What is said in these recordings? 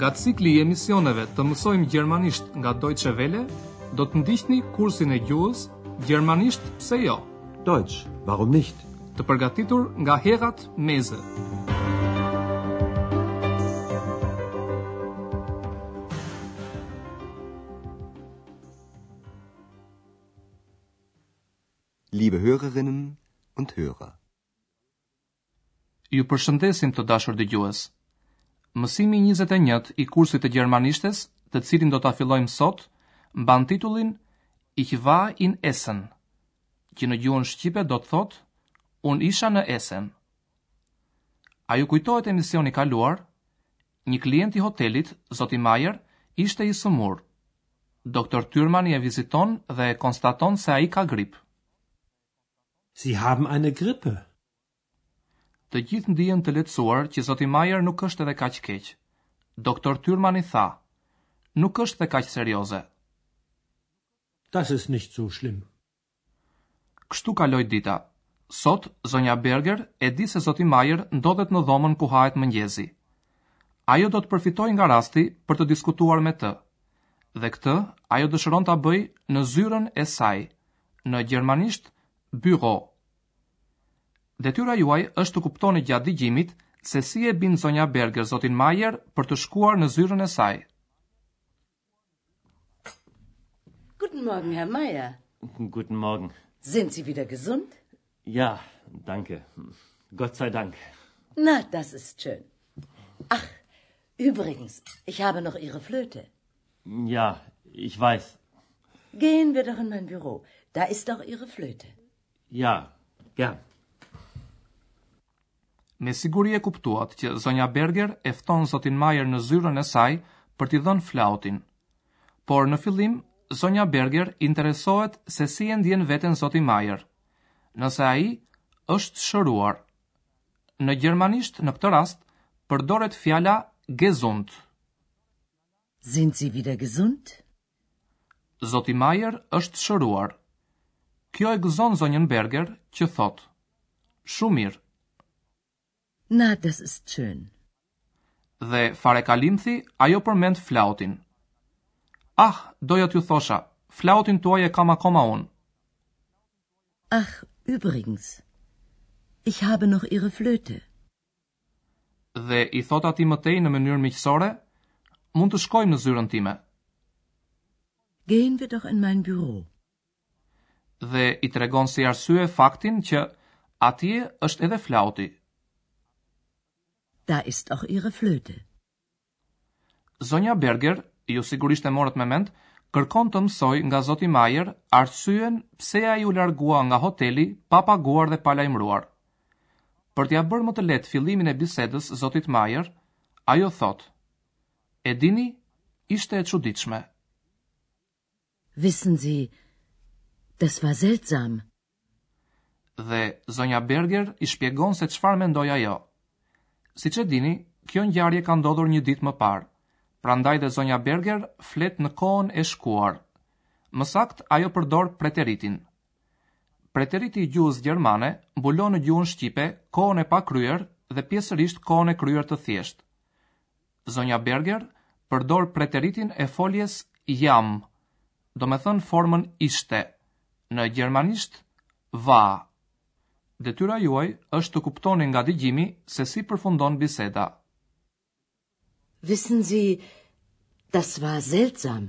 Nga cikli i emisioneve të mësojmë gjermanisht nga Deutsche Welle, do të ndiqni kursin e gjuhës Gjermanisht pse jo? Deutsch, warum nicht? Të përgatitur nga Herrad Meese. Liebe Hörerinnen und Hörer. Ju përshëndesim të dashur dëgjues. Mësimi i 21 i kursit të gjermanishtes, të cilin do ta fillojmë sot, mban titullin Ich war in Essen, që në gjuhën shqipe do të thotë Unë isha në Essen. A ju kujtohet emisioni i kaluar? Një klient i hotelit, zoti Mayer, ishte i sëmur. Doktor Thürmanni e viziton dhe e konstaton se ai ka grip. Sie haben eine Grippe. Të gjithë ndihen të lehtësuar që zoti Mayer nuk është edhe kaq keq. Doktor Thürmanni tha, Nuk është dhe kaq serioze. Das ist nicht so schlimm. Kështu kaloi dita. Sot, zonja Berger e di se zoti Mayer ndodhet në dhomën ku hahet mëngjesi. Ajo do të përfitojë nga rasti për të diskutuar me të. Dhe këtë ajo dëshiron ta bëjë në zyrën e saj, në gjermanisht Büro. Detyra juaj është të kuptoni gjatë dëgjimit se si e bind zonja Berger zotin Mayer për të shkuar në zyrën e saj. Guten Morgen, Herr Majer. Guten Morgen. Sind si wieder gesund? Ja, danke. Gott sei dank. Na, das ist schön. Ach, übrigens, ich habe noch ihre flöte. Ja, ich weiß. Gehen wir doch in mein büro, da ist doch ihre flöte. Ja, gern. Me siguri e kuptuat që zonja Berger e fton zotin Mayer në zyrën e saj për t'i dhënë flautin. Por në fillim, zonja Berger interesohet se si e ndien veten zoti Mayer, nëse ai është shëruar. Në gjermanisht në këtë rast përdoret fjala gesund. Sind Sie wieder gesund? Zoti Mayer është shëruar. Kjo e gëzon zonjën Berger që thotë. Shumë mirë. Na, das ist schön. Dhe fare kalimthi, ajo përmend flautin. Ah, doja t'ju thosha, flautin tuaj e kam akoma unë. Ach, übrigens, ich habe noch Ihre Flöte. Dhe i thotë atij më tej në mënyrë miqësore, Mund të shkojmë në zyrën time. Gehen wir doch in mein Büro. Dhe i tregon si arsye faktin që atje është edhe flauti. Da ist auch Ihre Flöte. Zonja Berger, ju sigurisht e morët me mend, kërkon të mësojë nga zoti Mayer arsyen pse ai u largua nga hoteli pa paguar dhe pa lajmëruar. Për t'ia bërë më të lehtë fillimin e bisedës zotit Mayer, ajo thotë, E dini, ishte e çuditshme. Wissen Sie, das war seltsam. Dhe zonja Berger i shpjegon se çfarë mendoi ajo. Siç e dini, kjo ngjarje ka ndodhur një ditë më parë, prandaj dhe zonja Berger flet në kohën e shkuar. Më saktë, ajo përdor preteritin. Preteriti i gjuhës gjermane mbulon në gjuhën shqipe kohën e pakryer dhe pjesërisht kohën e kryer të thjeshtë. Zonja Berger përdor preteritin e foljes jam, domethënë formën ishte, në gjermanisht war. Detyra juaj është të kuptoni nga dëgjimi se si përfundon biseda. Wissen Sie, das war seltsam.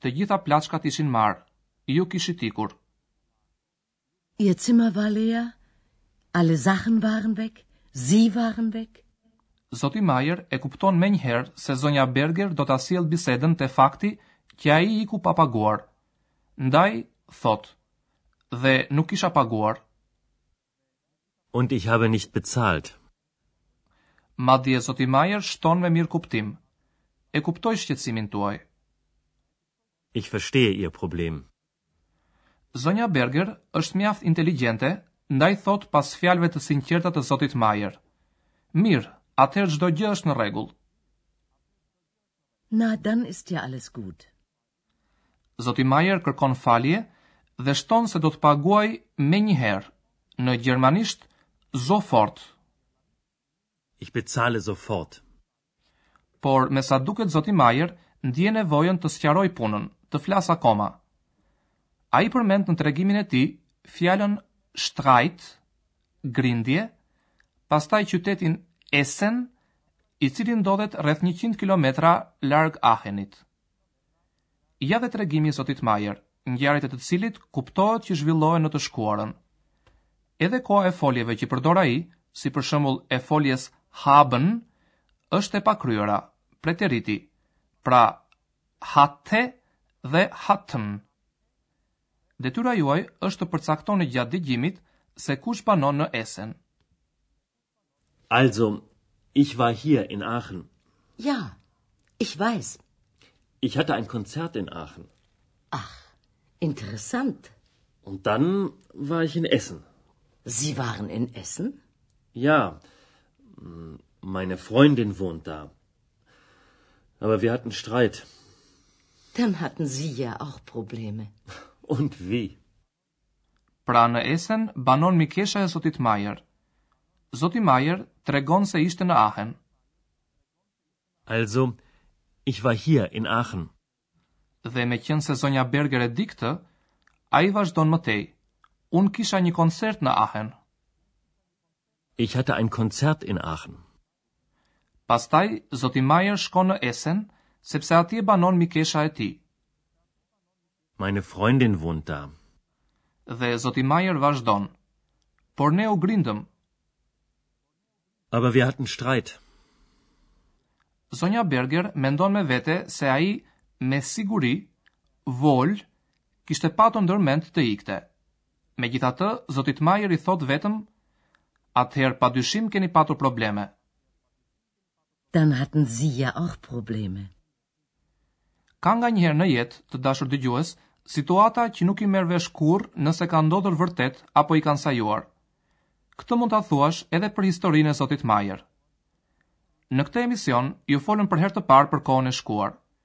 Të gjitha plaçkat ishin marrë. Ju kishit ikur. Ihr Zimmer war leer, alle Sachen waren weg, Sie waren weg. Zoti Mayer e kupton menjëherë se zonja Berger do ta sjellë bisedën te fakti që ai iku pa paguar. Ndaj, thotë, Dhe nuk kisha paguar. Und ich habe nicht bezahlt. Madje zoti Mayer shton me mirëkuptim, E kuptoj shqetësimin tuaj. Ich verstehe Ihr Problem. Zonja Berger është mjaft inteligjente, ndaj thotë pas fjalëve të sinqerta të zotit Mayer, Mirë, atëherë çdo gjë është në rregull. Na, dann ist ja alles gut. Zoti Mayer kërkon falje dhe shton se do të paguajë menjëherë, në gjermanisht sofort. Ich bezahle sofort. Por, me sa duket zoti Mayer ndien nevojën të sqarojë punën, të flasë akoma. Ai përmend në tregimin e tij fjalën Streit, grindje, pastaj qytetin Essen, i cili ndodhet rreth njëqind kilometra larg Aachenit. Ja dhe tregimi i zotit Mayer, ngjarjet e të cilit kuptohet që zhvillohen në të shkuarën. Edhe koha e foljeve që përdor ai, si për shembull e foljes haben, është e pakryera, preteriti, pra hatte dhe hatten. Detyra juaj është të përcaktoni gjatë dëgjimit se kush banon në Essen. Also, ich war hier in Aachen. Ja, ich weiß. Ich hatte ein Konzert in Aachen. Ach, interessant. Und dann war ich in Essen. Sie waren in Essen? Ja, mm, meine Freundin wohnt da. Aber wir hatten Streit. Dann hatten Sie ja auch Probleme. Und wie? Pra në Essen banon mikesha e zotit Mayer. Zoti Mayer tregon se ishte në Aachen. Also, ich war hier in Aachen. Dhe meqënëse zonja Berger e di këtë, ai vazhdon më tej, Unë kisha një koncert në Aachen. Ich hatte ein Konzert in Aachen. Pastaj, zoti Mayer shkon në Essen, sepse atje banon mikesha e tij. Meine Freundin wohnt da. Dhe zoti Mayer vazhdon, Por ne u grindëm. Aber wir hatten Streit. Zonja Berger mendon me vete se ai, me siguri, Wohl, kishte patur ndër mend të ikte. Megjithatë, zotit Mayer i thotë vetëm, Atëherë padyshim keni patur probleme. Dann hatten Sie ja auch Probleme. Ka nganjëherë në jetë, të dashur dëgjues, situata që nuk i merr vesh kurrë nëse kanë ndodhur vërtet apo i kanë sajuar. Këtë mund ta thuash edhe për historinë e zotit Mayer. Në këtë emision ju folëm për herë të parë për kohën e shkuar.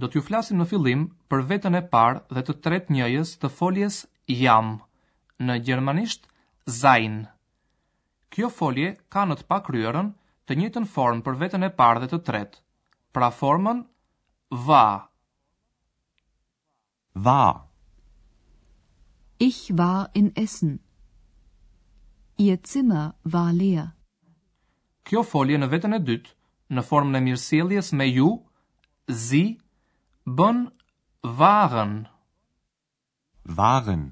Do t'ju flasim në fillim për vetën e parë dhe të tretë njëjës të foljes jam, në gjermanisht sein. Kjo folje ka në të pakryerën të njëjtën formë për vetën e parë dhe të tretë, pra formën war. War. Ich war in Essen. Ihr Zimmer war leer. Kjo folje në vetën e dytë, në formën e mirësjelljes me ju, Sie, bën waren. Waren.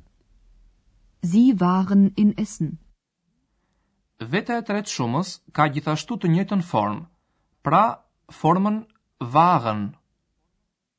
Sie waren in Essen. Veta e tretë shumës ka gjithashtu të njëjtën formë, pra formën waren.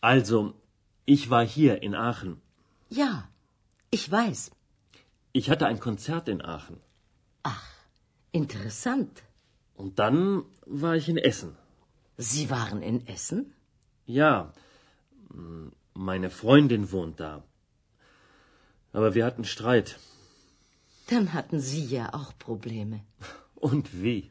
Also, ich war hier in Aachen. Ja, ich weiß. Ich hatte ein Konzert in Aachen. Ach, interessant. Und dann war ich in Essen. Sie waren in Essen? Ja, meine mm, Freundin wohnt da. Aber wir hatten Streit. Dann hatten Sie ja auch oh, Probleme. Und wie?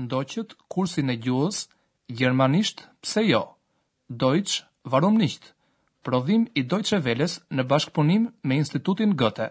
Ndoqët kursin e gjuhës, gjermanisht pse jo, Deutsch warum nicht, prodhim i Deutsche Welles në bashkëpunim me Institutin Goethe.